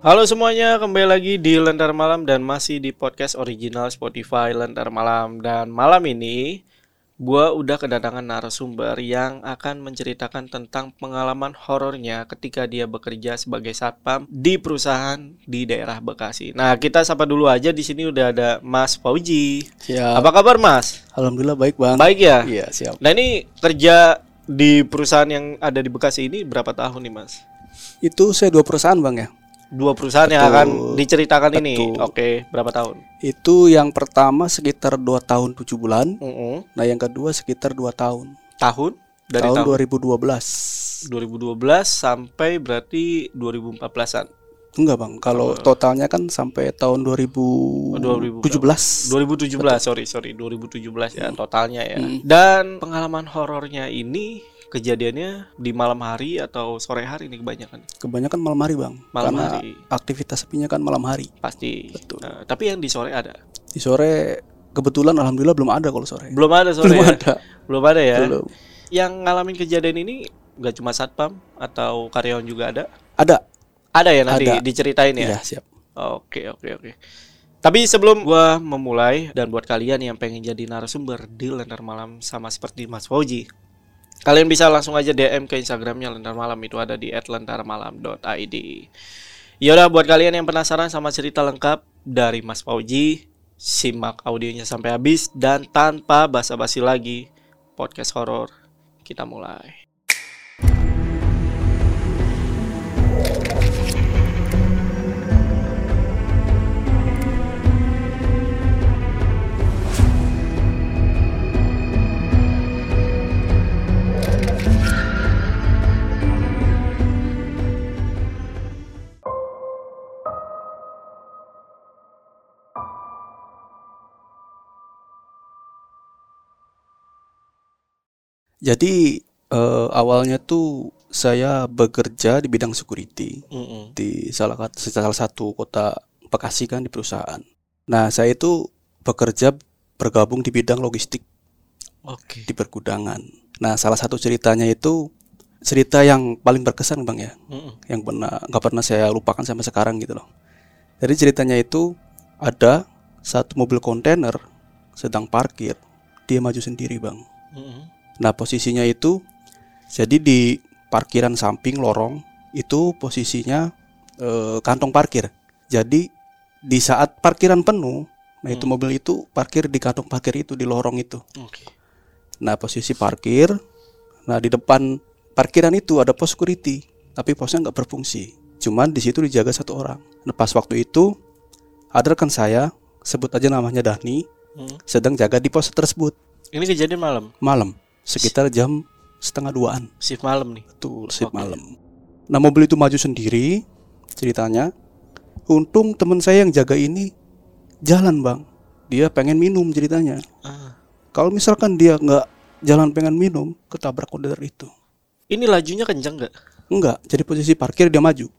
Halo semuanya, kembali lagi di Lentar Malam dan masih di podcast original Spotify Lentar Malam Dan malam ini gua udah kedatangan narasumber yang akan menceritakan tentang pengalaman horornya ketika dia bekerja sebagai satpam di perusahaan di daerah Bekasi. Nah, kita sapa dulu aja di sini udah ada Mas Fauji. Siap. Apa kabar, Mas? Alhamdulillah baik bang. Baik ya? Iya siap. Nah, ini kerja di perusahaan yang ada di Bekasi ini berapa tahun nih, Mas? Itu saya dua perusahaan bang ya. Dua perusahaan yang Betul. akan diceritakan ini. Betul. Oke, berapa tahun? Itu yang pertama sekitar dua tahun tujuh bulan. Mm-mm. Nah yang kedua sekitar dua tahun. Tahun dari tahun, tahun, 2012. 2012 sampai berarti 2014-an. Enggak bang. Kalau totalnya kan sampai tahun 2000 2017. 2017, sorry, sorry, 2017 ya totalnya ya. Hmm. Dan pengalaman horornya ini kejadiannya di malam hari atau sore hari nih kebanyakan? Kebanyakan malam hari bang. Malam Karena hari. aktivitas sepinya kan malam hari. Pasti. Betul. Nah, tapi yang di sore ada? Di sore kebetulan alhamdulillah belum ada kalau sore. Belum ada sore Belum ya? ada. Belum ada ya? Belum. Yang ngalamin kejadian ini nggak cuma satpam atau karyawan juga ada? Ada. Ada ya nanti Ada. diceritain ya? Iya siap. Oke oke oke. Tapi sebelum gua memulai dan buat kalian yang pengen jadi narasumber di Lentar Malam sama seperti Mas Fauji, kalian bisa langsung aja DM ke Instagramnya Lentar Malam itu ada di @lentarmalam.id. Yaudah buat kalian yang penasaran sama cerita lengkap dari Mas Fauji, simak audionya sampai habis dan tanpa basa-basi lagi podcast horor kita mulai. Jadi eh, awalnya tuh saya bekerja di bidang security. Mm-mm. di salah, salah satu kota Bekasi kan di perusahaan. Nah, saya itu bekerja bergabung di bidang logistik Oke. di pergudangan. Nah, salah satu ceritanya itu cerita yang paling berkesan bang ya, Mm-mm. yang pernah nggak pernah saya lupakan sampai sekarang gitu loh. Jadi ceritanya itu ada satu mobil kontainer sedang parkir, dia maju sendiri bang. Mm-mm. Nah posisinya itu jadi di parkiran samping lorong itu posisinya eh, kantong parkir. Jadi di saat parkiran penuh, nah itu Hmm. mobil itu parkir di kantong parkir itu di lorong itu. Oke. Nah posisi parkir, nah di depan parkiran itu ada pos security, tapi posnya nggak berfungsi. Cuman di situ dijaga satu orang. Nah pas waktu itu ada rekan saya, sebut aja namanya Dani, Mm. sedang jaga di pos tersebut Ini kejadian malam, malam sekitar jam setengah duaan. shift malam nih. Betul, shift Oke. malam. Nah, mobil itu maju sendiri ceritanya. Untung teman saya yang jaga ini jalan, Bang. Dia pengen minum ceritanya. Ah. Kalau misalkan dia nggak jalan pengen minum, ketabrak kontainer itu. Ini lajunya kencang nggak? Enggak, jadi posisi parkir dia maju.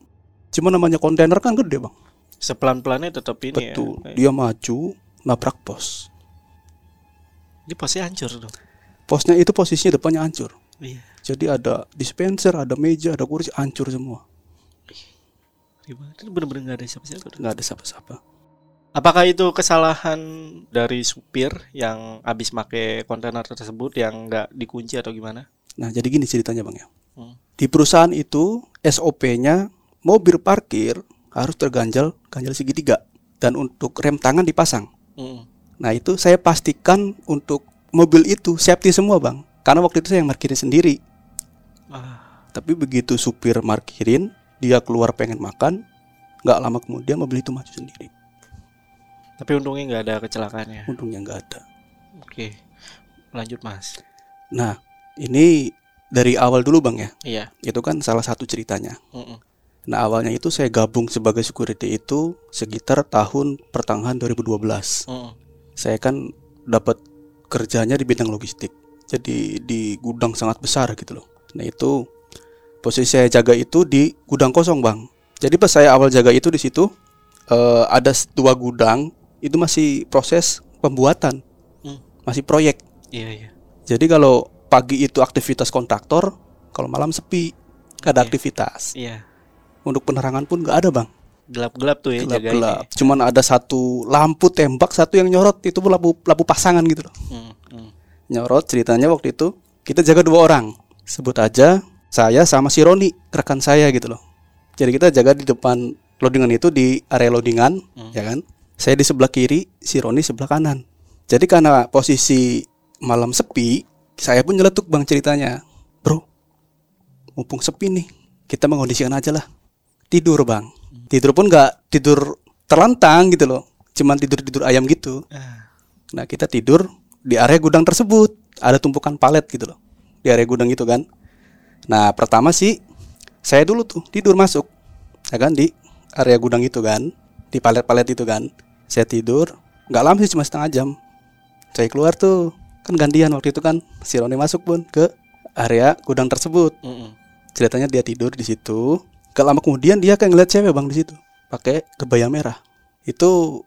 Cuma namanya kontainer kan gede, Bang. Sepelan-pelannya tetap ini Betul. ya. Dia maju nabrak pos. Ini posnya hancur dong. Posnya itu posisinya depannya hancur. Iya. Jadi ada dispenser, ada meja, ada kursi hancur semua. Gimana? Ini bener-bener nggak ada siapa-siapa. Nggak ada siapa-siapa. Apakah itu kesalahan dari supir yang habis make kontainer tersebut yang nggak dikunci atau gimana? Nah, jadi gini ceritanya, Bang ya. Hmm. Di perusahaan itu SOP-nya mobil parkir harus terganjal ganjal segitiga dan untuk rem tangan dipasang. Mm. Nah, itu saya pastikan untuk mobil itu safety semua, Bang. Karena waktu itu saya yang parkirin sendiri. Ah, Tapi begitu supir parkirin, dia keluar pengen makan, nggak lama kemudian mobil itu maju sendiri. tapi untungnya nggak ada kecelakaannya. Untungnya nggak ada. Oke, lanjut mas. Nah, ini dari awal dulu, Bang ya. Iya. Itu kan salah satu ceritanya. Mm-mm. Nah awalnya itu saya gabung sebagai security itu sekitar tahun pertengahan 2012. Mm. Saya kan dapat kerjanya di bidang logistik. Jadi di gudang sangat besar gitu loh. Nah itu posisi saya jaga itu di gudang kosong bang. Jadi pas saya awal jaga itu di situ eh, ada dua gudang itu masih proses pembuatan, Hmm. masih proyek. Iya iya. Jadi kalau pagi itu aktivitas kontraktor, kalau malam sepi, nggak ada Oke. aktivitas. Iya. Untuk penerangan pun nggak ada bang, Gelap-gelap tuh ya jagain. gelap-gelap. Cuman ada satu lampu tembak, satu yang nyorot itu pun lampu lampu pasangan gitu loh. Hmm, hmm. Nyorot ceritanya waktu itu kita jaga dua orang, sebut aja saya sama si Roni rekan saya gitu loh. Jadi kita jaga di depan loadingan itu di area loadingan, Hmm. ya kan? Saya di sebelah kiri, si Roni sebelah kanan. Jadi karena posisi malam sepi, saya pun nyeletuk bang ceritanya, bro. Mumpung sepi nih, kita mengondisikan aja lah. Tidur bang, tidur pun nggak tidur terlentang gitu loh, cuman tidur tidur ayam gitu. Ah, Nah kita tidur di area gudang tersebut ada tumpukan palet gitu loh di area gudang itu kan. Nah pertama sih saya dulu tuh tidur masuk, ya kan di area gudang itu kan, di palet-palet itu kan. Saya tidur, nggak lama sih cuma setengah jam. Saya keluar tuh kan gantian waktu itu kan si Roni masuk pun ke area gudang tersebut. mm, mm. Ceritanya dia tidur di situ. Gak lama kemudian dia kayak ngeliat cewek bang di situ, pakai kebaya merah. Itu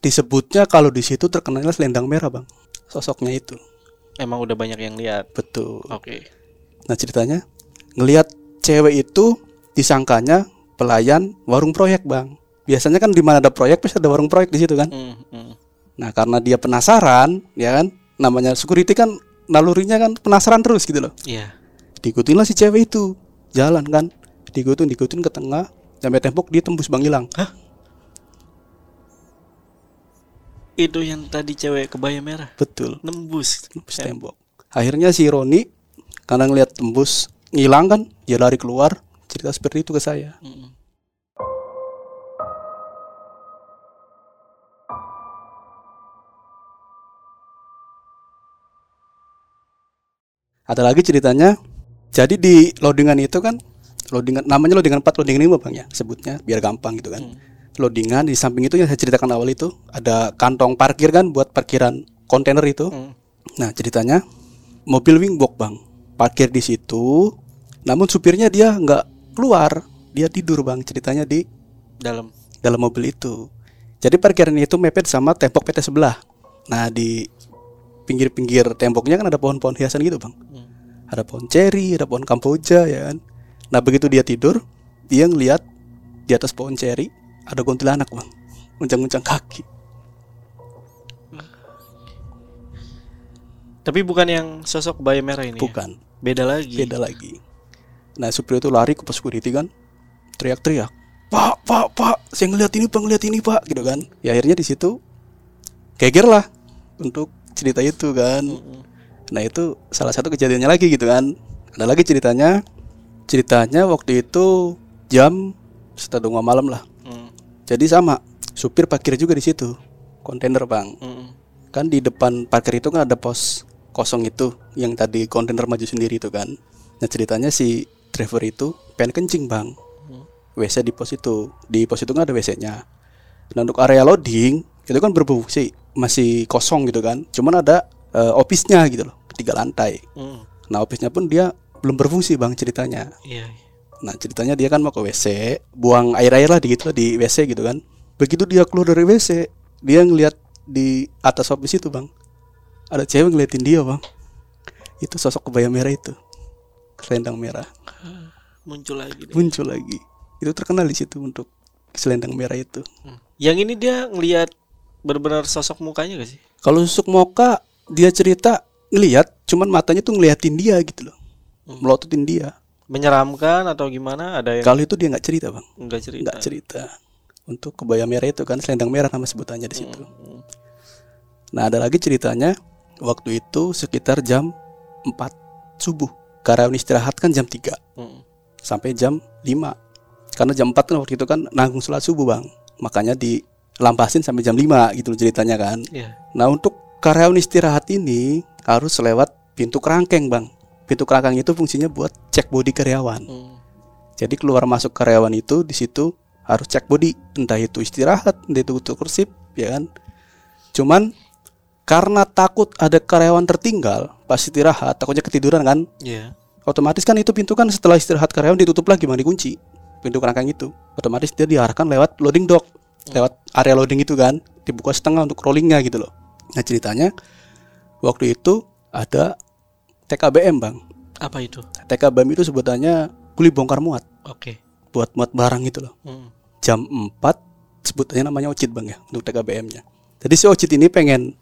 disebutnya kalau di situ terkenalnya selendang merah bang, sosoknya itu. Emang udah banyak yang lihat. Betul. Oke. Nah ceritanya ngelihat cewek itu disangkanya pelayan warung proyek bang. Biasanya kan di mana ada proyek pasti ada warung proyek di situ kan. Mm, mm. Nah karena dia penasaran, ya kan, namanya security kan nalurinya kan penasaran terus gitu loh. Iya. Diikutin lah si cewek itu, jalan kan, diikutin, diikutin ke tengah, sampai tembok dia tembus bang hilang. Itu yang tadi cewek kebaya merah Betul, nembus. tembus tembok. Akhirnya si Roni karena ngelihat tembus ngilang kan, dia lari keluar, cerita seperti itu ke saya. Mm, mm. Ada lagi ceritanya. Jadi di loadingan itu kan loadingan namanya loadingan 4 loadingan 5 Bang ya sebutnya biar gampang gitu kan. Hmm. Loadingan di samping itu yang saya ceritakan awal itu ada kantong parkir kan buat parkiran kontainer itu. Mm. Nah, ceritanya mobil wingbox Bang parkir di situ. Namun supirnya dia nggak keluar, dia tidur Bang ceritanya di Dalam. dalam mobil itu. Jadi parkiran itu mepet sama tembok PT sebelah. Nah, di pinggir-pinggir temboknya kan ada pohon-pohon hiasan gitu, Bang. Mm. Ada pohon ceri, ada pohon kamboja ya kan. Nah, begitu dia tidur, dia ngelihat di atas pohon ceri ada kuntilanak, Bang. Uncang-uncang kaki. Tapi bukan yang sosok kebaya merah ini. ya? Bukan, Beda lagi. beda lagi. Nah, supir itu lari ke pos security kan. Teriak-teriak. Pak, pak, pak, saya ngeliat ini, Pak, ngeliat ini, Pak, gitu kan. Ya akhirnya di situ geger lah untuk cerita itu kan. Nah itu salah satu kejadiannya lagi gitu kan. Ada lagi ceritanya. Ceritanya waktu itu jam setengah dua malam lah. mm, Jadi sama supir parkir juga di situ. Kontainer bang. mm, Kan di depan parkir itu kan ada pos kosong itu yang tadi kontainer maju sendiri itu kan. Nah ceritanya si driver itu pengen kencing bang. mm. WC di pos itu. Di pos itu kan ada WC-nya. Nah untuk area loading itu kan berfungsi masih kosong gitu kan. Cuman ada eh, office-nya gitu loh, tiga lantai. Mm. Nah office-nya pun dia belum berfungsi bang ceritanya. Iya. iya. Nah ceritanya dia kan mau ke WC, buang air-air lah di gitu lah di WC gitu kan. Begitu dia keluar dari WC, dia ngeliat di atas office itu bang, ada cewek ngeliatin dia bang. Itu sosok kebaya merah itu, selendang merah Muncul lagi deh. muncul lagi. Itu terkenal di situ untuk selendang merah itu. Mm. Yang ini dia ngelihat benar-benar sosok mukanya gak sih? Kalau susuk moka dia cerita ngeliat, cuman matanya tuh ngeliatin dia gitu loh, Hmm. Melototin dia. Menyeramkan atau gimana? Ada yang Kalau itu dia nggak cerita bang. enggak cerita. nggak cerita untuk kebaya merah itu kan selendang merah nama sebutannya di situ. Mm, Nah ada lagi ceritanya waktu itu sekitar jam 4 subuh. Karyawan istirahat kan jam 3 mm, sampai jam 5 Karena jam 4 kan waktu itu kan nanggung sholat subuh bang. Makanya dilampasin sampai jam 5 gitu loh ceritanya kan. Iya. Nah untuk karyawan istirahat ini harus lewat pintu kerangkeng bang. Pintu kerangkeng itu fungsinya buat cek body karyawan. Mm, Jadi keluar masuk karyawan itu di situ harus cek body, entah itu istirahat, entah itu tuker sip, ya kan. Cuman karena takut ada karyawan tertinggal pas istirahat, takutnya ketiduran kan, Iya. otomatis kan itu pintu kan setelah istirahat karyawan ditutup lagi bang dikunci. Pintu kerangkang itu. Otomatis dia diarahkan lewat loading dock lewat area loading itu kan. Dibuka setengah untuk rollingnya gitu loh. Nah ceritanya waktu itu ada TKBM bang Apa itu? TKBM itu sebutannya kuli bongkar muat Oke. buat muat barang gitu loh Hmm. jam 4 sebutannya namanya ocit bang ya untuk TKBM nya jadi si ocit ini pengen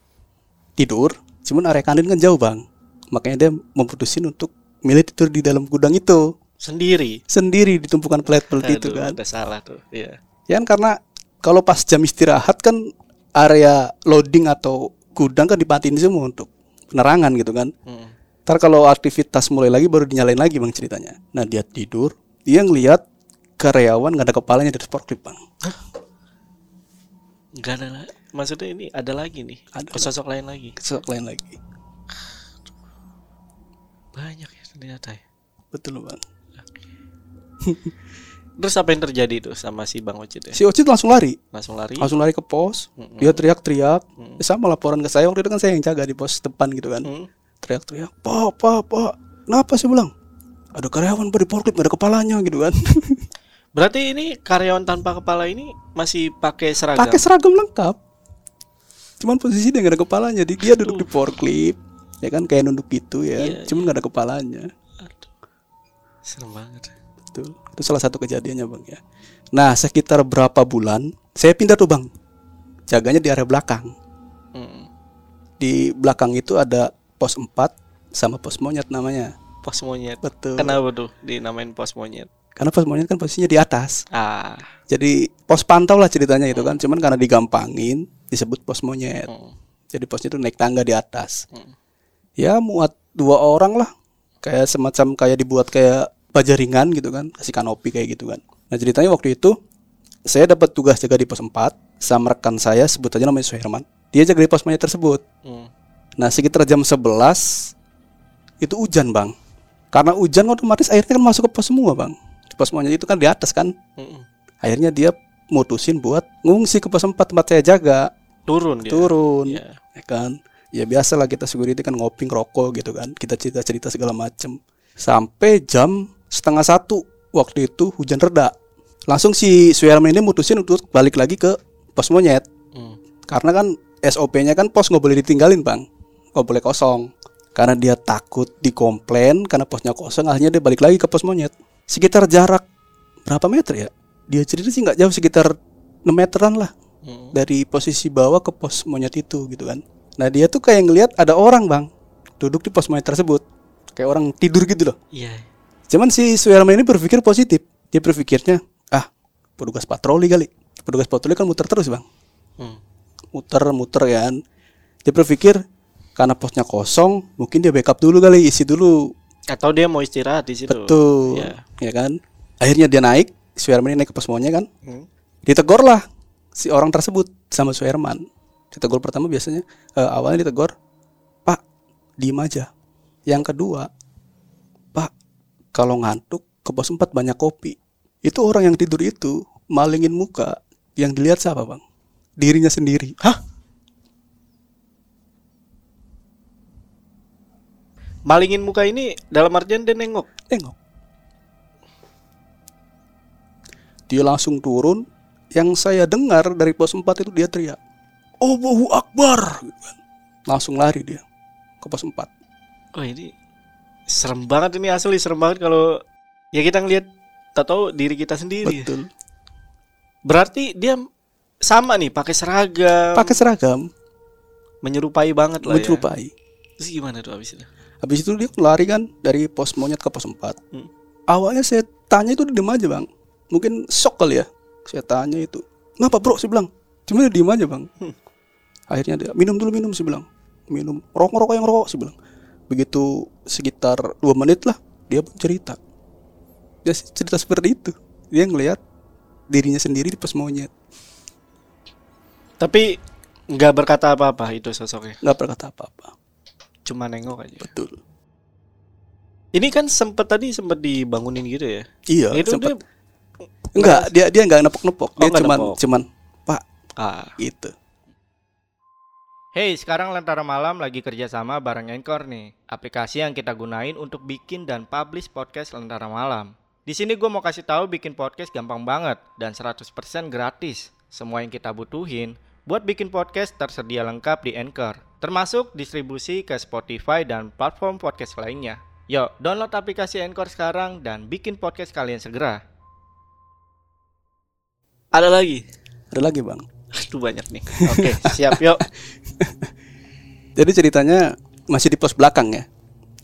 tidur cuman area kantin kan jauh bang makanya dia memutusin untuk milih tidur di dalam gudang itu Sendiri. sendiri di tumpukan pelet-pelet itu kan Udah salah tuh. Iya. ya kan karena kalau pas jam istirahat kan area loading atau gudang kan dipatiin semua untuk penerangan gitu kan Hmm. Ntar kalau aktivitas mulai lagi baru dinyalain lagi bang ceritanya nah dia tidur dia ngelihat karyawan nggak ada kepalanya di atas forklift bang Enggak ada Maksudnya ini ada lagi nih. Ada. Sosok lain lagi. Sosok lain lagi Banyak ya ternyata ya. betul bang Terus apa yang terjadi tuh sama si Bang Ocit ya? si Ocit langsung lari Langsung lari. langsung lari ke pos dia teriak-teriak Ya sama laporan ke saya waktu itu kan saya yang jaga di pos depan gitu kan Hmm. Teriak-teriak pak pak pak kenapa sih bilang? Ada karyawan pada forklift ada kepalanya gitu kan. Berarti ini karyawan tanpa kepala ini masih pakai seragam. pakai seragam lengkap. Cuman posisi dia nggak ada kepalanya di dia duduk di forklift ya kan kayak nunduk gitu ya. Iya, cuman nggak ada kepalanya. Aduh. Serem banget. betul. Itu salah satu kejadiannya bang ya. Nah sekitar berapa bulan saya pindah tuh bang. Jaganya di area belakang. Hmm. di belakang itu ada pos 4 sama pos monyet namanya Pos monyet. betul Kenapa tuh dinamain pos monyet? karena pos monyet kan posisinya di atas Ah. jadi pos pantau lah ceritanya itu kan cuman karena digampangin disebut pos monyet Hmm. jadi posnya itu naik tangga di atas Hmm. ya muat dua orang lah kayak semacam kayak dibuat kayak baja ringan gitu kan kasih kanopi kayak gitu kan nah ceritanya waktu itu saya dapat tugas jaga di pos 4 sama rekan saya sebut aja namanya Suherman dia jaga di pos monyet tersebut Hmm. Nah sekitar jam 11 itu hujan bang. Karena hujan otomatis airnya kan masuk ke pos semua bang. Di pos monyet itu kan di atas kan? Hmm. akhirnya dia mutusin buat ngungsi ke pos 4 tempat saya jaga. Turun dia. turun Iya. ya kan? Ya biasa lah kita security kan ngopi ngerokok gitu kan. Kita cerita cerita segala macem. Sampai jam setengah satu waktu itu hujan reda. Langsung si Suherman ini mutusin untuk balik lagi ke pos monyet. Hmm. karena kan SOP-nya kan pos nggak boleh ditinggalin bang nggak boleh kosong karena dia takut dikomplain karena posnya kosong akhirnya dia balik lagi ke pos monyet sekitar jarak berapa meter ya dia cerita sih nggak jauh sekitar 6 meteran lah Hmm. dari posisi bawah ke pos monyet itu gitu kan. Nah dia tuh kayak ngelihat ada orang bang duduk di pos monyet tersebut kayak orang tidur gitu loh. Iya. Cuman si Suherman ini berpikir positif. Dia berpikirnya ah petugas patroli kali. Petugas patroli kan muter terus bang, Hmm. muter muter kan. Dia berpikir karena posnya kosong mungkin dia backup dulu kali isi dulu. Atau dia mau istirahat di situ. Betul, Iya. ya kan. Akhirnya dia naik, Suherman ini naik ke pos monyet kan. Hmm. ditegur lah si orang tersebut sama Suherman. Ditegur pertama biasanya eh, awalnya ditegur, Pak, diem aja. Yang kedua, Pak, kalau ngantuk ke pos 4 banyak kopi. Itu orang yang tidur itu malingin muka. Yang dilihat siapa bang? Dirinya sendiri. Hah? Malingin muka ini dalam artian dia nengok. Tengok. Dia langsung turun. Yang saya dengar dari pos 4 itu dia teriak. Allahu Akbar. Langsung lari dia ke pos 4. Oh ini serem banget ini asli serem banget kalau ya kita ngelihat tak tahu diri kita sendiri. Betul. Berarti dia sama nih pakai seragam, Pakai seragam, menyerupai banget lah menyerupai. ya. Terus gimana tuh abis itu? Habis itu dia lari kan dari pos monyet ke pos 4. Hmm. Awalnya saya tanya itu dia diem aja bang. Mungkin shock kali ya. Saya tanya itu. Kenapa bro? Saya bilang. Cuma dia diem aja bang. Hmm. Akhirnya dia minum dulu minum. Saya bilang. Minum. Rokok rokok yang rokok. Saya bilang. Begitu sekitar dua menit lah. Dia pun cerita. Dia cerita seperti itu. Dia ngelihat dirinya sendiri di pos monyet. Tapi nggak berkata apa-apa itu sosoknya, nggak berkata apa-apa. Cuma nengok aja. Betul. Ini kan sempet tadi sempet dibangunin gitu ya. Iya, itu sempet. dia Enggak, dia dia enggak nepok-nepok. Oh, Dia nggak cuman nepok. cuman Pak ah. gitu. Hey, sekarang Lentera Malam lagi kerjasama bareng Anchor nih, aplikasi yang kita gunain untuk bikin dan publish podcast Lentera Malam. Di sini gue mau kasih tahu bikin podcast gampang banget dan 100% gratis. Semua yang kita butuhin buat bikin podcast tersedia lengkap di Anchor, termasuk distribusi ke Spotify dan platform podcast lainnya. Yuk, download aplikasi Anchor sekarang dan bikin podcast kalian segera. Ada lagi? Ada lagi, Bang. Aduh banyak nih. Oke, siap yuk. Jadi ceritanya masih di pos belakang ya.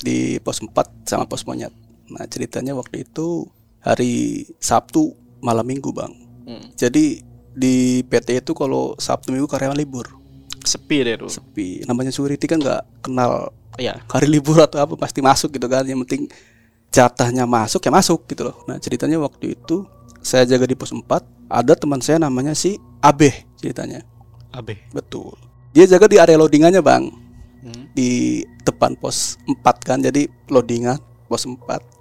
Di pos 4 sama pos monyet. Nah, ceritanya waktu itu hari Sabtu malam Minggu, Bang. Hmm. Jadi di PT itu kalau Sabtu Minggu karyawan libur. Sepi deh tuh. Sepi. Namanya security kan nggak kenal Iya. hari libur atau apa pasti masuk gitu kan. Yang penting jatahnya masuk ya masuk gitu loh. Nah, ceritanya waktu itu saya jaga di pos 4, ada teman saya namanya si Abe ceritanya. Abe. Betul. Dia jaga di area loadingannya, Bang. Hmm. Di depan pos 4 kan. Jadi loadingan pos 4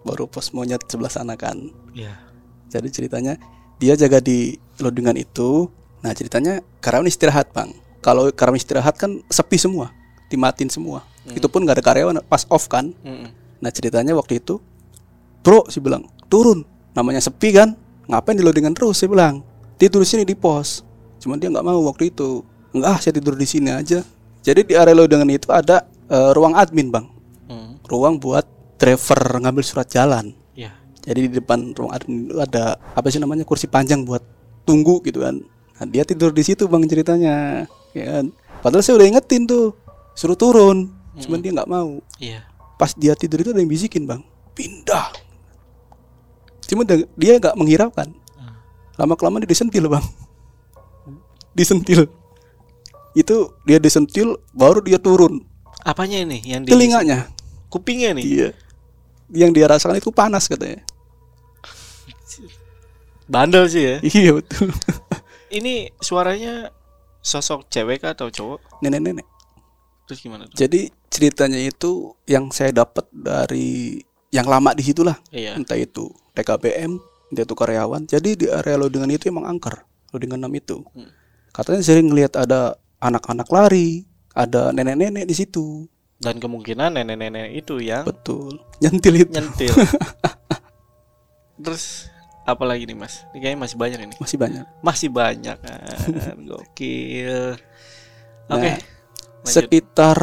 baru pos monyet sebelah sana kan. Iya. Jadi ceritanya dia jaga di loadingan itu. Nah, ceritanya karyawan istirahat, Bang. Kalau karyawan istirahat kan sepi semua, dimatin semua. Itu pun nggak ada karyawan pas off kan. Mm-mm. Nah, ceritanya waktu itu, "Bro," si bilang, "Turun." Namanya sepi kan. Ngapain di loadingan terus? Saya bilang, "Tidur di sini di pos." Cuman dia nggak mau waktu itu. Enggak, saya tidur di sini aja. Jadi di area loadingan itu ada eh, ruang admin, Bang. Hmm. Ruang buat driver ngambil surat jalan. Iya. Jadi di depan ruang admin itu ada apa sih namanya kursi panjang buat tunggu gitu kan. Nah, dia tidur di situ bang ceritanya, ya kan. Padahal saya udah ingetin tuh suruh turun, cuman dia nggak mau. Iya. Pas dia tidur itu ada yang bisikin bang, pindah. Cuma dia- nggak menghiraukan. Lama kelamaan dia disentil bang, disentil. Itu dia disentil, baru dia turun. Apanya ini yang di Telinganya, kupingnya nih? iya. Yang dia rasakan itu panas katanya. Bandel sih ya. Iya betul. Ini suaranya sosok cewek kah atau cowok? Nenek-nenek. Terus gimana tuh? Jadi ceritanya itu yang saya dapat dari yang lama di situlah. Iya. Entah itu TKBM, entah itu karyawan. Jadi di area loadingan itu emang angker, loadingan 6 itu. Hmm. Katanya sering ngelihat ada anak-anak lari, ada nenek-nenek di situ. Dan kemungkinan nenek-nenek itu yang Betul. Nyentil itu nyentil. Terus apa lagi nih mas? Ini kayaknya masih banyak ini. masih banyak. Masih banyak kan. Gokil. Oke. Nah, lanjut. Sekitar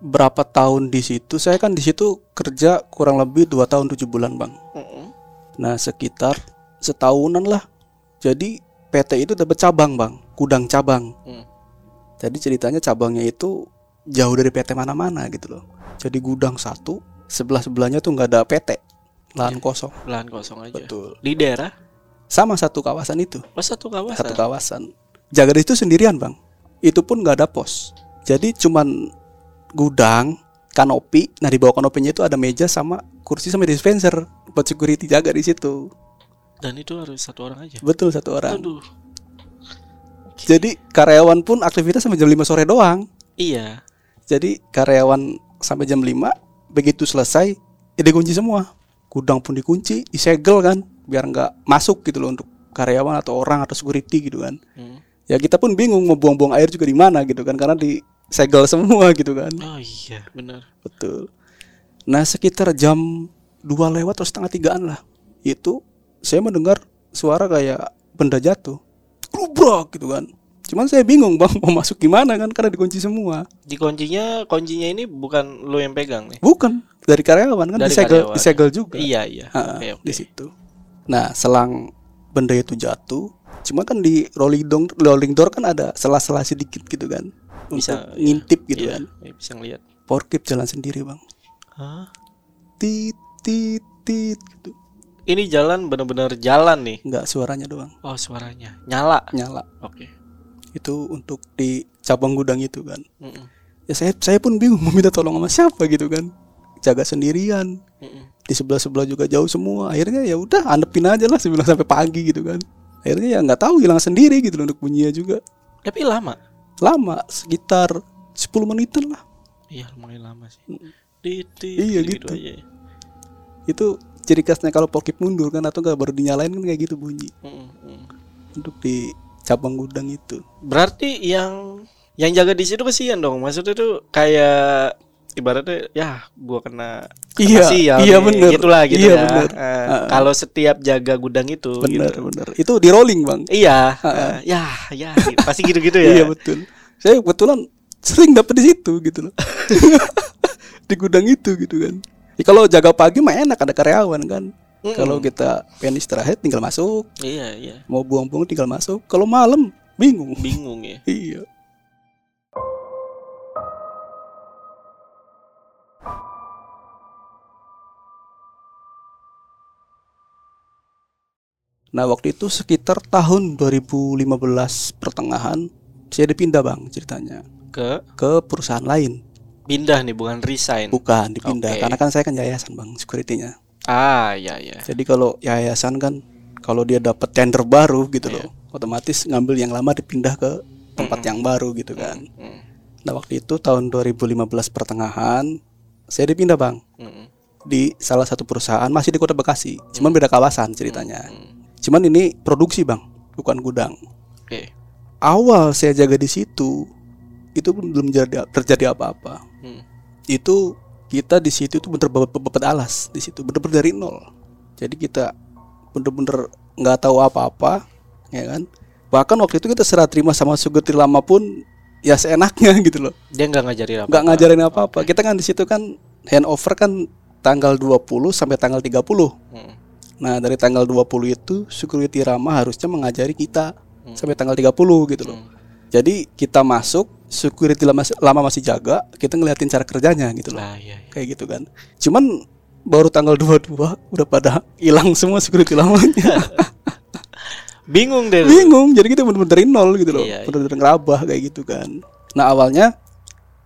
berapa tahun di situ? Saya kan di situ kerja kurang lebih dua tahun tujuh bulan, Bang. Mm-mm. Nah sekitar setahunan lah. Jadi PT itu dapat cabang bang, gudang cabang. Hmm. Jadi ceritanya cabangnya itu jauh dari PT mana-mana gitu loh. Jadi gudang satu, sebelah sebelahnya tuh nggak ada PT, lahan kosong. Lahan kosong aja. Betul. Di daerah? Sama satu kawasan itu, Oh satu kawasan. satu kawasan. Jaga di situ sendirian bang. Itu pun nggak ada pos. Jadi cuman gudang, kanopi. Nah di bawah kanopinya itu ada meja sama kursi sama dispenser buat security jaga di situ. Dan itu harus satu orang aja. Betul satu orang. Aduh. Jadi karyawan pun aktivitas sampai jam 5 sore doang. Iya. Jadi karyawan sampai jam 5 begitu selesai ya dikunci semua. Gudang pun dikunci, disegel kan biar nggak masuk gitu loh untuk karyawan atau orang atau security gitu kan. Hmm. Ya kita pun bingung mau buang-buang air juga di mana gitu kan karena disegel semua gitu kan. Oh iya benar. Betul. Nah sekitar jam 2 lewat atau setengah tigaan lah Itu saya mendengar suara kayak benda jatuh Glubrak gitu kan Cuman saya bingung bang mau masuk gimana kan karena dikunci semua Di kuncinya ini bukan lo yang pegang nih. Bukan dari karyawan kan Dari disegel, karyawan. disegel juga Iya iya. Ha, Oke oke. Di situ Nah selang benda itu jatuh Cuma kan di rolling door, rolling door kan ada sela-sela sedikit gitu kan Bisa, Untuk iya. ngintip gitu Iya, kan iya, bisa ngeliat. Porkip jalan sendiri bang Hah? Tit tit tit gitu Ini jalan bener-bener jalan nih. Nggak suaranya doang Oh suaranya nyala. nyala Oke. Itu untuk di cabang gudang itu kan Mm-mm. ya saya saya pun bingung mau minta tolong sama siapa gitu kan jaga sendirian Mm-mm. di sebelah sebelah juga jauh semua akhirnya ya udah andepin aja lah sebelum sampai pagi gitu kan akhirnya ya nggak tahu hilang sendiri gitu loh untuk bunyinya juga Tapi lama. lama sekitar 10 menitan lah Iya lumayan lama sih. Di, di, Iya, gitu, gitu. aja. Itu ciri khasnya kalau forklift mundur kan atau enggak baru dinyalain kan kayak gitu bunyi Mm, mm. untuk di cabang gudang itu. Berarti yang yang jaga di situ kesian dong. Maksudnya tuh kayak ibaratnya ya gua kena kena Iya, sial iya nih. bener. Gitulah gitu Iya ya. bener. Eh, Heeh. kalau setiap jaga gudang itu Bener gitu. bener. Itu di rolling bang. Iya, eh, ya, ya, pasti gitu-gitu ya. Iya betul. Saya kebetulan sering dapet di situ gitu loh. di gudang itu gitu kan. Ya, kalau jaga pagi mah enak ada karyawan kan. Mm-mm. Kalau kita pengen istirahat tinggal masuk, Iya, iya. mau buang-buang tinggal masuk. Kalau malam bingung. Bingung ya. Iya. Nah waktu itu sekitar tahun 2015 pertengahan saya dipindah bang ceritanya Ke ke perusahaan lain pindah nih bukan resign. bukan dipindah Oke. karena kan saya kan yayasan bang securitynya Ah, ya, ya. jadi kalau yayasan kan kalau dia dapat tender baru gitu loh otomatis ngambil yang lama dipindah ke tempat yang baru gitu kan Mm, Nah waktu itu tahun 2015 pertengahan saya dipindah bang mm, di salah satu perusahaan masih di kota Bekasi, cuman beda kawasan ceritanya. mm. Cuman ini produksi bang, bukan gudang. Oke. Awal saya jaga di situ itu belum belum jadi, terjadi apa-apa. Mm. Itu kita di situ tuh bener bener alas di situ bener-bener dari nol. Jadi kita bener-bener nggak tahu apa-apa, ya kan? Bahkan waktu itu kita serah terima sama sugetir lama pun ya seenaknya gitu loh. Dia nggak ngajarin apa. nggak ngajarin apa-apa. Kita kan di situ kan handover kan tanggal 20 sampai tanggal 30. Mm, Nah, dari tanggal 20 itu security Rama harusnya mengajari kita Hmm. sampai tanggal 30 gitu loh. mm. Jadi kita masuk security lama, lama masih jaga, kita ngeliatin cara kerjanya gitu loh. Lah, iya, iya. Kayak gitu kan. Cuman baru tanggal 22 udah pada hilang semua security lamanya. Bingung deh. Bingung. Jadi kita bener-bener nol gitu loh. Iya, iya. Bener-bener ngerabah kayak gitu kan. Nah, awalnya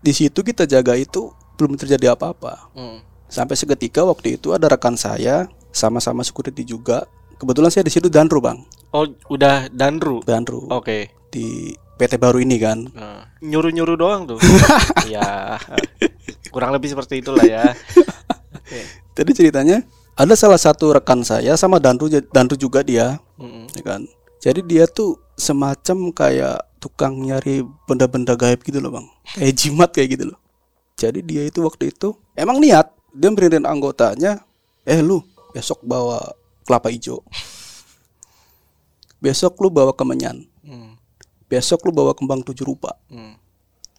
di situ kita jaga itu belum terjadi apa-apa. Mm, Sampai seketika waktu itu ada rekan saya sama-sama security juga. Kebetulan saya di situ danru bang, Oh, udah danru. danru Oke. di PT baru ini kan. Nah, nyuruh-nyuruh doang tuh. Iya. Kurang lebih seperti itulah ya. Oke. Jadi ceritanya ada salah satu rekan saya sama danru danru juga dia, Mm-mm. ya kan. Jadi dia tuh semacam kayak tukang nyari benda-benda gaib gitu loh bang, kayak jimat kayak gitu loh. Jadi dia itu waktu itu emang niat dia beririn anggotanya, eh lu besok bawa kelapa hijau, besok lu bawa kemenyan, Mm, besok lu bawa kembang tujuh rupa. Mm.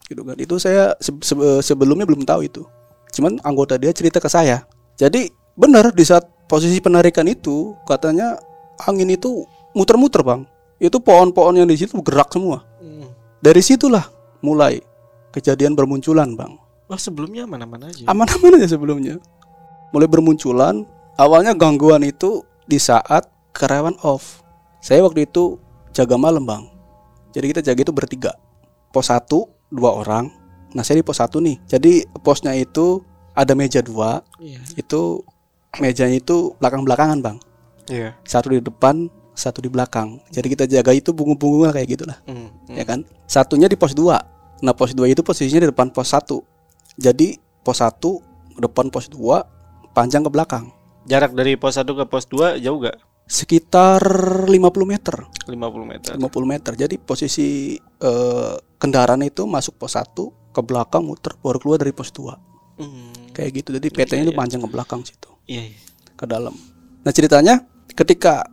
gitu kan. Itu saya se- se- sebelumnya belum tahu itu. Cuman anggota dia cerita ke saya. Jadi benar di saat posisi penarikan itu katanya angin itu muter-muter bang. Itu pohon-pohon yang di situ gerak semua. Mm. dari situlah mulai kejadian bermunculan bang. Wah, sebelumnya mana-mana aja. aman-aman aja sebelumnya. Mulai bermunculan awalnya gangguan itu di saat karyawan off. Saya waktu itu jaga malam bang jadi kita jaga itu bertiga. Pos satu dua orang. Nah saya di pos satu nih. Jadi posnya itu ada meja dua. Iya. itu mejanya itu belakang belakangan bang. Iya. satu di depan satu di belakang. Jadi kita jaga itu punggung-punggungnya kayak gitulah. Mm, mm. ya kan? Satunya di pos 2 nah pos 2 itu posisinya di depan pos 1 jadi pos 1 depan pos 2 panjang ke belakang. Jarak dari pos 1 ke pos 2 jauh gak? Sekitar 50 meter. 50 meter. 50 meter. Jadi posisi eh, kendaraan itu masuk pos 1 ke belakang muter baru keluar dari pos 2 Mm. kayak gitu. Jadi PT-nya itu panjang ke belakang situ. Iya, iya. ke dalam. Nah ceritanya ketika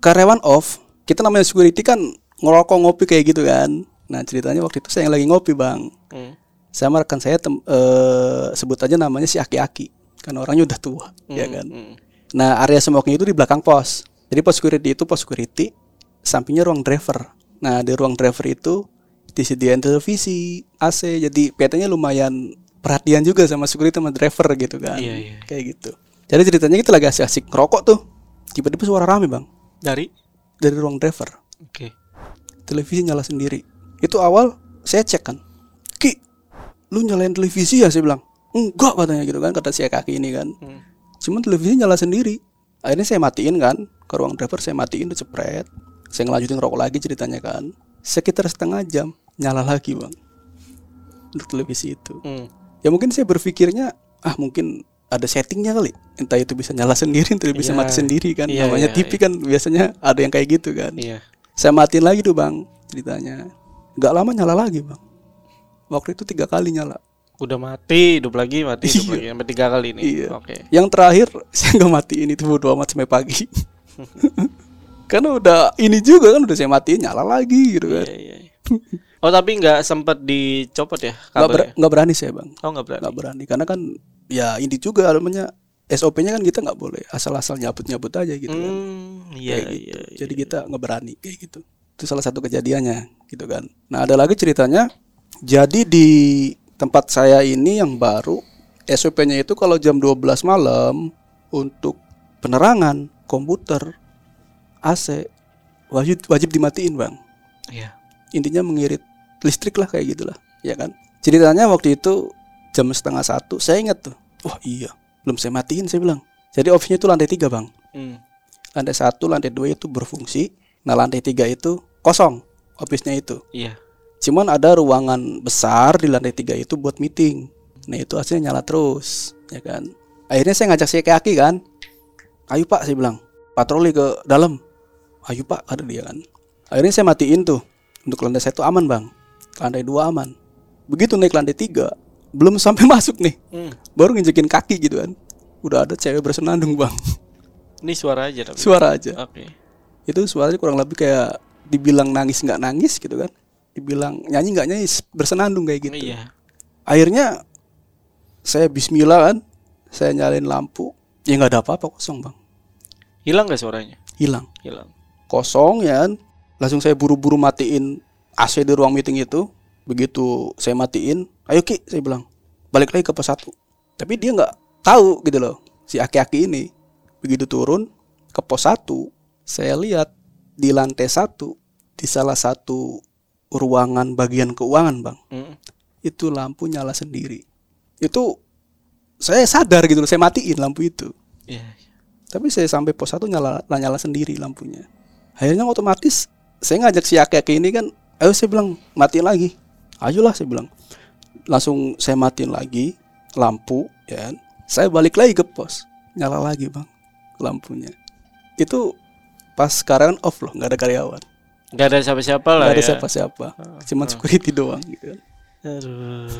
karyawan off kita namanya security kan ngerokok ngopi kayak gitu kan. Nah ceritanya waktu itu saya yang lagi ngopi bang. Mm. sama rekan saya tem- eh, sebut aja namanya si Aki-Aki. Karena orangnya udah tua ya Mm, kan? mm. Nah area smoking itu di belakang pos. Jadi pos security itu pos security sampingnya ruang driver. Nah di ruang driver itu disediain televisi AC jadi PT-nya lumayan perhatian juga sama security sama driver gitu kan. Iya, iya. kayak gitu. Jadi ceritanya kita lagi asik-asik ngerokok tuh. Tiba-tiba suara rame bang. Dari? Dari ruang driver. Oke. televisi nyala sendiri. Itu awal saya cek kan. Ki lu nyalain televisi ya? Saya bilang. Enggak katanya gitu kan kata si kaki ini kan. Mm. Cuman televisi nyala sendiri. Akhirnya saya matiin kan ke ruang driver saya matiin udah cepret saya ngelanjutin rokok lagi ceritanya kan. Sekitar setengah jam nyala lagi bang. Untuk televisi itu. Mm. ya mungkin saya berpikirnya ah mungkin ada settingnya kali. Entah itu bisa nyala sendiri entah bisa Iya. mati sendiri kan. Iya, namanya iya, TV kan biasanya ada yang kayak gitu kan. Iya. saya matiin lagi tuh bang ceritanya. Nggak lama nyala lagi bang. Waktu itu tiga kali nyala Udah mati, hidup lagi, mati, hidup Iya. lagi sampai tiga kali nih. Iya. Oke. yang terakhir saya nggak matiin itu bodo amat sampai pagi karena udah ini juga kan udah saya matiin nyala lagi gitu kan Iya, iya. iya. Oh tapi nggak sempat dicopot ya nggak ber- nggak berani saya bang Oh nggak berani. nggak berani karena kan ya ini juga namanya SOP-nya kan kita nggak boleh asal-asal nyabut-nyabut aja gitu kan Hmm, iya, kayak gitu. iya, iya. Jadi kita nggak berani kayak gitu. Itu salah satu kejadiannya gitu kan. Nah, ada lagi ceritanya. Jadi di tempat saya ini yang baru SOP-nya itu kalau jam 12 malam untuk penerangan komputer AC wajib wajib dimatiin, Bang. Iya. Intinya mengirit listrik lah kayak gitulah, ya kan. Ceritanya waktu itu jam setengah satu, saya ingat tuh. Wah iya, belum saya matiin saya bilang. Jadi office-nya itu lantai tiga bang Hmm. lantai satu, lantai dua itu berfungsi. Nah, lantai tiga itu kosong office-nya itu. Iya. Cuman ada ruangan besar di lantai tiga itu buat meeting. Nah, itu hasilnya nyala terus, ya kan. Akhirnya saya ngajak si Aki kan. Ayo Pak, saya bilang, patroli ke dalam. Ayo Pak, ada dia kan. Akhirnya saya matiin tuh. Untuk lantai satu aman bang, lantai dua aman. Begitu naik lantai tiga, belum sampai masuk nih, Hmm. baru nginjekin kaki gitu kan. Udah ada cewek bersenandung bang, Ini suara aja tapi. suara aja. Oke. itu suaranya kurang lebih kayak dibilang nangis nggak nangis gitu kan dibilang nyanyi nggak nyanyi bersenandung kayak gitu. Iya. akhirnya saya Bismillah kan saya nyalain lampu ya nggak ada apa-apa kosong bang. Hilang gak suaranya? hilang. Hilang. kosong ya kan. Langsung saya buru-buru matiin AC di ruang meeting itu. Begitu saya matiin ayo ki saya bilang. Balik lagi ke pos satu. Tapi dia nggak tahu gitu loh si aki-aki ini. Begitu turun ke pos satu saya lihat di lantai satu di salah satu ruangan bagian keuangan bang. Hmm. itu lampu nyala sendiri. Itu saya sadar gitu loh saya matiin lampu itu. Iya. tapi saya sampai pos satu nyala nyala sendiri lampunya. Akhirnya otomatis saya ngajak si ini kan ayo saya bilang matiin lagi. Ayolah saya bilang. Langsung saya matiin lagi lampu ya kan. saya balik lagi ke pos. Nyala lagi bang lampunya. Itu pas sekarang off loh nggak ada karyawan Gak ada siapa-siapa lah nggak ada ya. siapa-siapa cuman security doang gitu Aduh.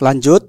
lanjut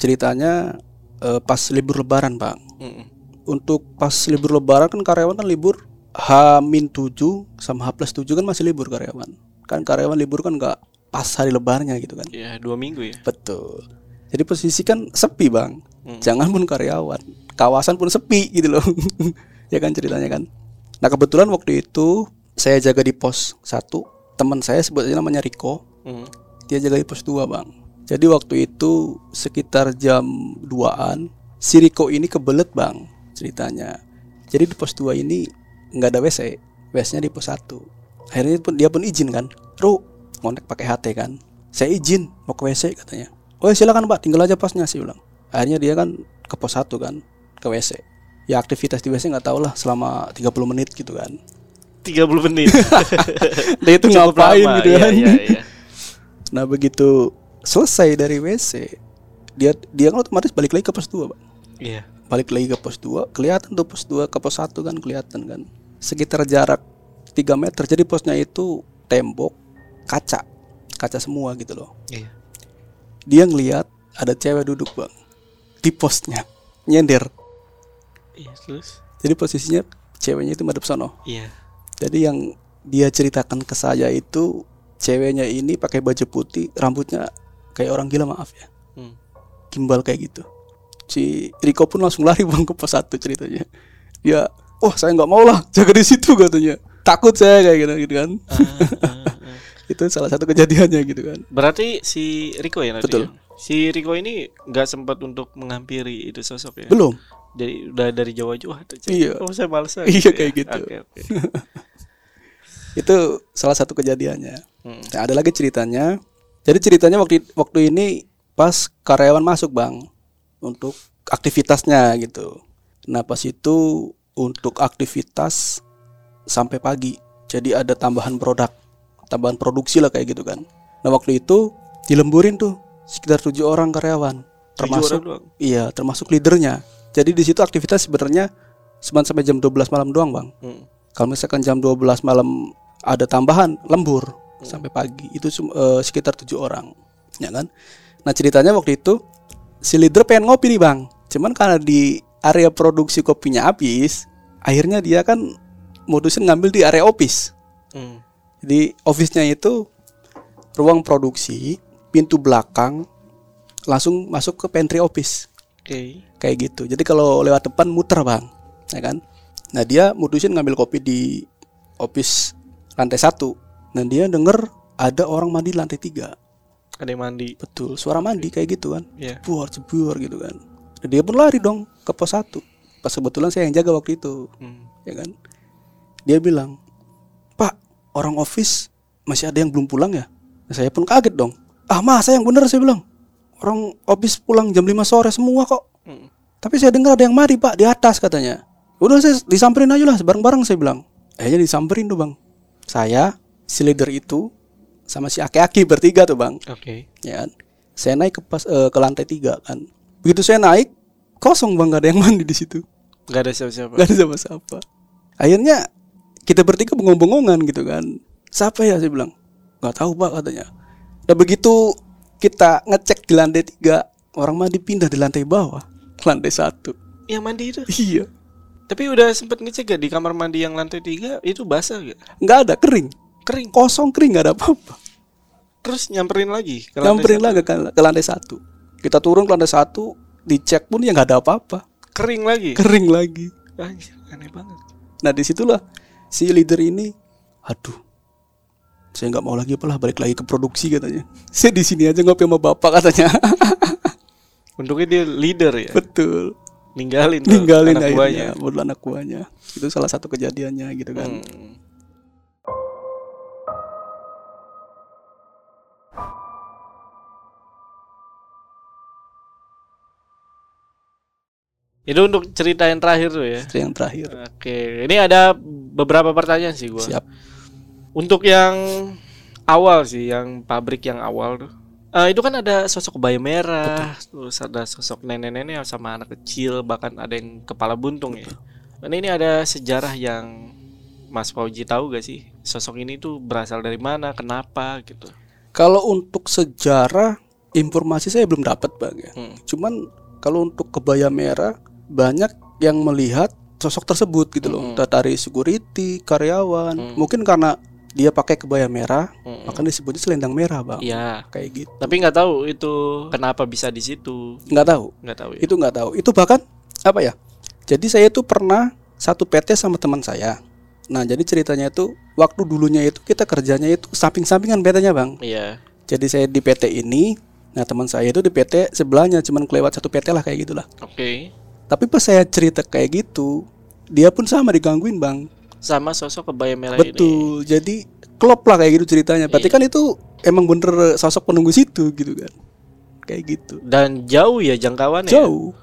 ceritanya eh, pas libur lebaran bang Mm-mm. untuk pas libur lebaran kan karyawan kan libur H-7 sama H+7 kan masih libur karyawan. Kan karyawan libur kan nggak pas hari lebarannya gitu kan. Ya dua minggu ya. Betul. Jadi posisi kan sepi, Bang. Hmm. Jangan pun karyawan, kawasan pun sepi gitu loh. ya kan ceritanya kan. Nah, kebetulan waktu itu saya jaga di pos 1. Teman saya sebut aja namanya Riko. Hmm. Dia jaga di pos 2, Bang. Jadi waktu itu sekitar jam 2-an si Riko ini kebelet, Bang, ceritanya. Jadi di pos 2 ini nggak ada WC. WC-nya di pos 1. Akhirnya pun dia pun izin kan. Ru, ngonek pakai HT kan. Saya izin mau ke WC katanya. Oh ya silakan Pak, tinggal aja posnya sih bilang. Akhirnya dia kan ke pos 1 kan, ke WC. Ya aktivitas di WC nggak tahu lah selama 30 menit gitu kan. 30 menit. Dia itu Cukup ngapain lama. gitu Iya, kan. iya, iya. Nah begitu selesai dari WC, dia dia kan otomatis balik lagi ke pos 2, Pak. Iya. Balik lagi ke pos 2, kelihatan tuh pos 2 ke pos 1 kan kelihatan kan. Sekitar jarak 3 meter. Jadi posnya itu tembok kaca. Kaca semua gitu loh. Iya. Dia ngelihat ada cewek duduk, Bang. Di posnya. Nyender. Iya, terus? Jadi posisinya ceweknya itu madep sono. Iya. Jadi yang dia ceritakan ke saya itu ceweknya ini pakai baju putih, rambutnya kayak orang gila maaf ya. Hmm. Gimbal kayak gitu. Si Riko pun langsung lari bang ke pos satu ceritanya. Dia, wah saya nggak mau lah jaga di situ katanya. Takut saya kayak gitu, gitu kan. Ah, ah. Itu salah satu kejadiannya gitu kan. Berarti si Riko ya nanti. Betul. ya? Si Riko ini nggak sempat untuk menghampiri itu sosok ya. Belum. Dari udah dari jauh-jauh aja. Iya. Oh, saya males Iya, ya. kayak gitu. Oke, oke. Itu salah satu kejadiannya. Hmm. Nah, ada lagi ceritanya. Jadi ceritanya waktu waktu ini pas karyawan masuk bang untuk aktivitasnya gitu. Nah pas itu untuk aktivitas sampai pagi. Jadi ada tambahan produk, tambahan produksi lah kayak gitu kan. Nah waktu itu dilemburin tuh sekitar tujuh orang karyawan, termasuk orang iya termasuk leadernya. Jadi di situ aktivitas sebenarnya cuma sampai jam 12 malam doang bang. Hmm. Kalau misalkan jam 12 malam ada tambahan lembur sampai pagi itu eh, sekitar tujuh orang, ya kan? Nah ceritanya waktu itu si leader pengen ngopi nih bang, cuman karena di area produksi kopinya habis, akhirnya dia kan mutusin ngambil di area office. Hmm. Di office-nya itu ruang produksi, pintu belakang, langsung masuk ke pantry office Oke. kayak gitu. Jadi kalau lewat depan muter bang, ya kan? Nah dia mutusin ngambil kopi di office lantai satu. Dan dia denger ada orang mandi di lantai tiga. Ada yang mandi. Betul, suara mandi kayak gitu kan. Iya. Buar jebur gitu kan. Dan dia pun lari dong ke pos satu. Pas kebetulan saya yang jaga waktu itu, Hmm. ya kan? Dia bilang, orang office masih ada yang belum pulang ya? Nah, saya pun kaget dong. Ah masa yang bener saya bilang. Orang office pulang jam 5 sore semua kok. Hmm. Tapi saya dengar ada yang mari pak di atas katanya. Udah saya disamperin aja lah bareng-bareng saya bilang. Akhirnya disamperin tuh bang. Saya, si leader itu, sama si aki-aki bertiga tuh bang. Oke. Ya kan. Saya naik ke pas eh, ke lantai tiga kan. Begitu saya naik, kosong bang gak ada yang mandi di situ. Gak ada siapa-siapa. Gak ada siapa-siapa. Akhirnya kita bertiga bengong-bengongan gitu kan. Siapa ya saya bilang. Gak tahu pak katanya. Nah begitu kita ngecek di lantai tiga, orang mandi pindah di lantai bawah, lantai satu. Yang mandi itu. Iya. Tapi udah sempet ngecek gak di kamar mandi yang lantai tiga itu basah gak? nggak ada kering Kering. kosong kering nggak ada apa-apa Terus nyamperin lagi ke nyamperin lagi ke, ke lantai satu kita turun ke lantai satu dicek pun ya nggak ada apa-apa Kering lagi. kering lagi Anjir, aneh banget. nah di situlah si leader ini aduh saya nggak mau lagi apalah balik lagi ke produksi katanya saya di sini aja ngopi sama bapak katanya Untungnya dia leader ya. betul Ninggalin ninggalin anak akhirnya buahnya. buat anak buahnya itu salah satu kejadiannya gitu kan Hmm. Itu untuk cerita yang terakhir tuh ya. itu yang terakhir Oke, ini ada beberapa pertanyaan sih gua. siap Untuk yang awal sih, yang pabrik yang awal tuh. Eh, itu kan ada sosok kebaya merah, terus ada sosok nenek-nenek sama anak kecil, bahkan ada yang kepala buntung ya. Dan ini ada sejarah yang Mas Fauji tahu gak sih? Sosok ini tuh berasal dari mana, kenapa gitu. Kalau untuk sejarah informasi saya belum dapat bang ya. Hmm. Cuman kalau untuk kebaya merah banyak yang melihat sosok tersebut gitu loh. Mm-mm. Dari security, karyawan. Mm. Mungkin karena dia pakai kebaya merah, Mm-mm. maka disebutnya selendang merah bang. Iya, Kayak gitu. tapi nggak tahu itu kenapa bisa di situ. Nggak tahu. Nggak tahu ya. Itu nggak tahu. Itu bahkan apa ya? Jadi saya tuh pernah satu PT sama teman saya. Nah jadi ceritanya itu waktu dulunya itu kita kerjanya itu samping-sampingan PT-nya bang. Iya. Jadi saya di PT ini, nah teman saya itu di PT sebelahnya cuman kelewat satu PT lah kayak gitulah. Oke. Tapi pas saya cerita kayak gitu, dia pun sama digangguin bang. Sama sosok kebaya merah ini. Betul. Jadi klop lah kayak gitu ceritanya. Berarti Iya. kan itu emang bener sosok penunggu situ gitu kan. Kayak gitu. Dan jauh ya jangkauannya. Jauh.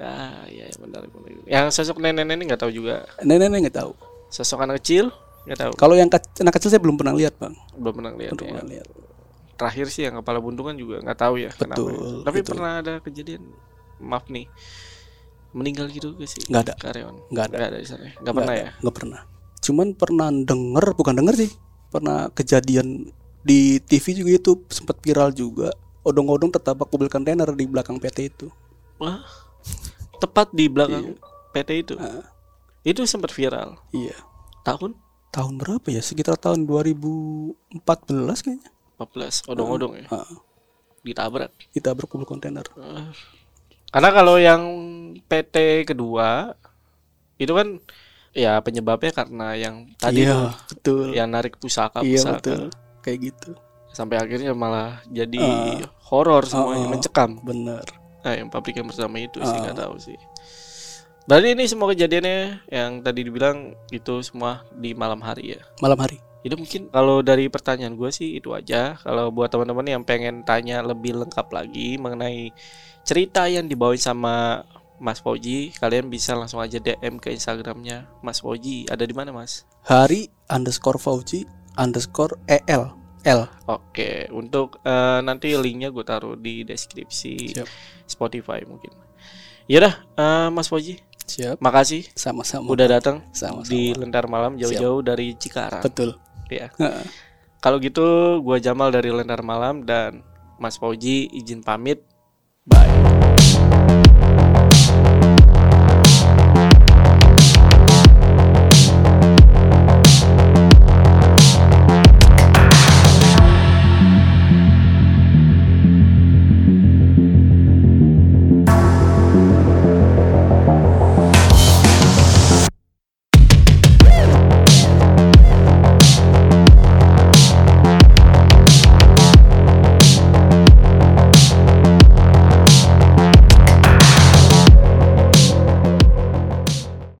Ah, iya, benar benar. Yang sosok nenek-nenek nggak tahu juga. Nenek-nenek nggak tahu. Sosok anak kecil nggak tahu. Kalau yang kec- anak kecil saya belum pernah lihat bang. Belum pernah lihat. Belum ya. pernah lihat. Terakhir sih yang kepala buntungan juga nggak tahu ya kenapa. Betul, ya. Tapi itu. pernah ada kejadian maaf nih meninggal gitu gak sih? Nggak ada. Karyawan. Nggak ada. Nggak ada di sana. ya? Nggak pernah ya. ada, Nggak pernah. Cuman pernah denger, bukan denger sih. Pernah kejadian di TV juga itu sempat viral juga. Odong-odong tertabak mobil kontainer di belakang PT itu. Wah. Tepat di belakang PT itu. Ah. Itu sempat viral. Iya. Tahun Tahun berapa ya? Sekitar tahun 2014 kayaknya. 14 odong-odong ya. Ah, Ditabrak. ditabrak mobil kontainer. Eh, Karena kalau yang PT kedua itu kan ya penyebabnya karena yang tadi iya, tuh, betul. yang narik pusaka iya, pusaka betul. Kayak gitu. sampai akhirnya malah jadi Ah. horor semuanya Ah, ah. mencekam. Bener. Nah, yang pabrik yang pertama itu sih Ah. nggak tahu sih. Berarti ini semua kejadiannya yang tadi dibilang itu semua di malam hari ya. Malam hari. Itu mungkin kalau dari pertanyaan gue sih itu aja. Kalau buat teman-teman yang pengen tanya lebih lengkap lagi mengenai cerita yang dibawain sama Mas Fauji, kalian bisa langsung aja DM ke Instagramnya Mas Fauji. Ada di mana Mas? Hari underscore Fauji underscore EL L. Oke, untuk eh, nanti linknya gue taruh di deskripsi Siap. Spotify mungkin. Yaudah, eh, Mas Fauji, Siap. makasih Sama-sama. udah datang Sama-sama. di Lentar Malam jauh-jauh dari Cikarang. Betul. Ya. Kalau gitu, gua Jamal dari Lentar Malam dan Mas Fauji izin pamit. Bye.